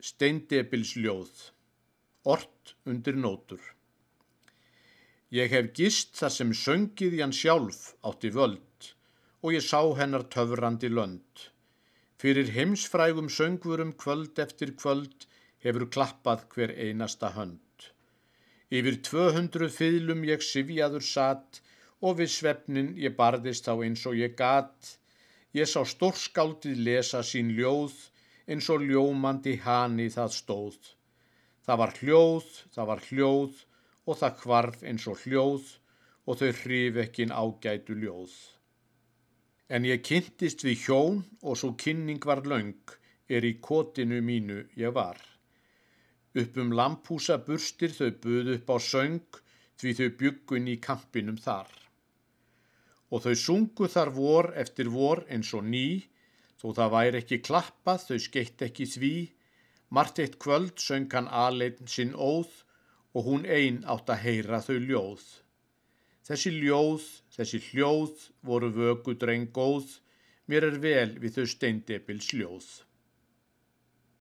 Steindebilsljóð Ort undir nótur Ég hef gist þar sem söngið hann sjálf átti völd og ég sá hennar töfrandi lönd. Fyrir heimsfrægum söngvurum kvöld eftir kvöld hefur klappað hver einasta hönd. Yfir 200 fylum ég sifjaður satt og við svefnin ég barðist á eins og ég gat. Ég sá stórskáldið lesa sín ljóð eins og ljómandi hani það stóð. Það var hljóð, það var hljóð og það hvarf eins og hljóð og þau hrif ekkin ágætu ljóð. En ég kynntist við hjón og svo kynning var laung er í kotinu mínu ég var. Upp um lampúsa burstir þau buð upp á söng því þau byggun í kampinum þar. Og þau sungu þar vor eftir vor eins og ný Þó það væri ekki klappað, þau skeitt ekki því, margt eitt kvöld söng hann aðleitn sinn óð og hún ein átt að heyra þau ljóð. Þessi ljóð, þessi hljóð voru vöku dreng góð, mér er vel við þau steindepils ljóð.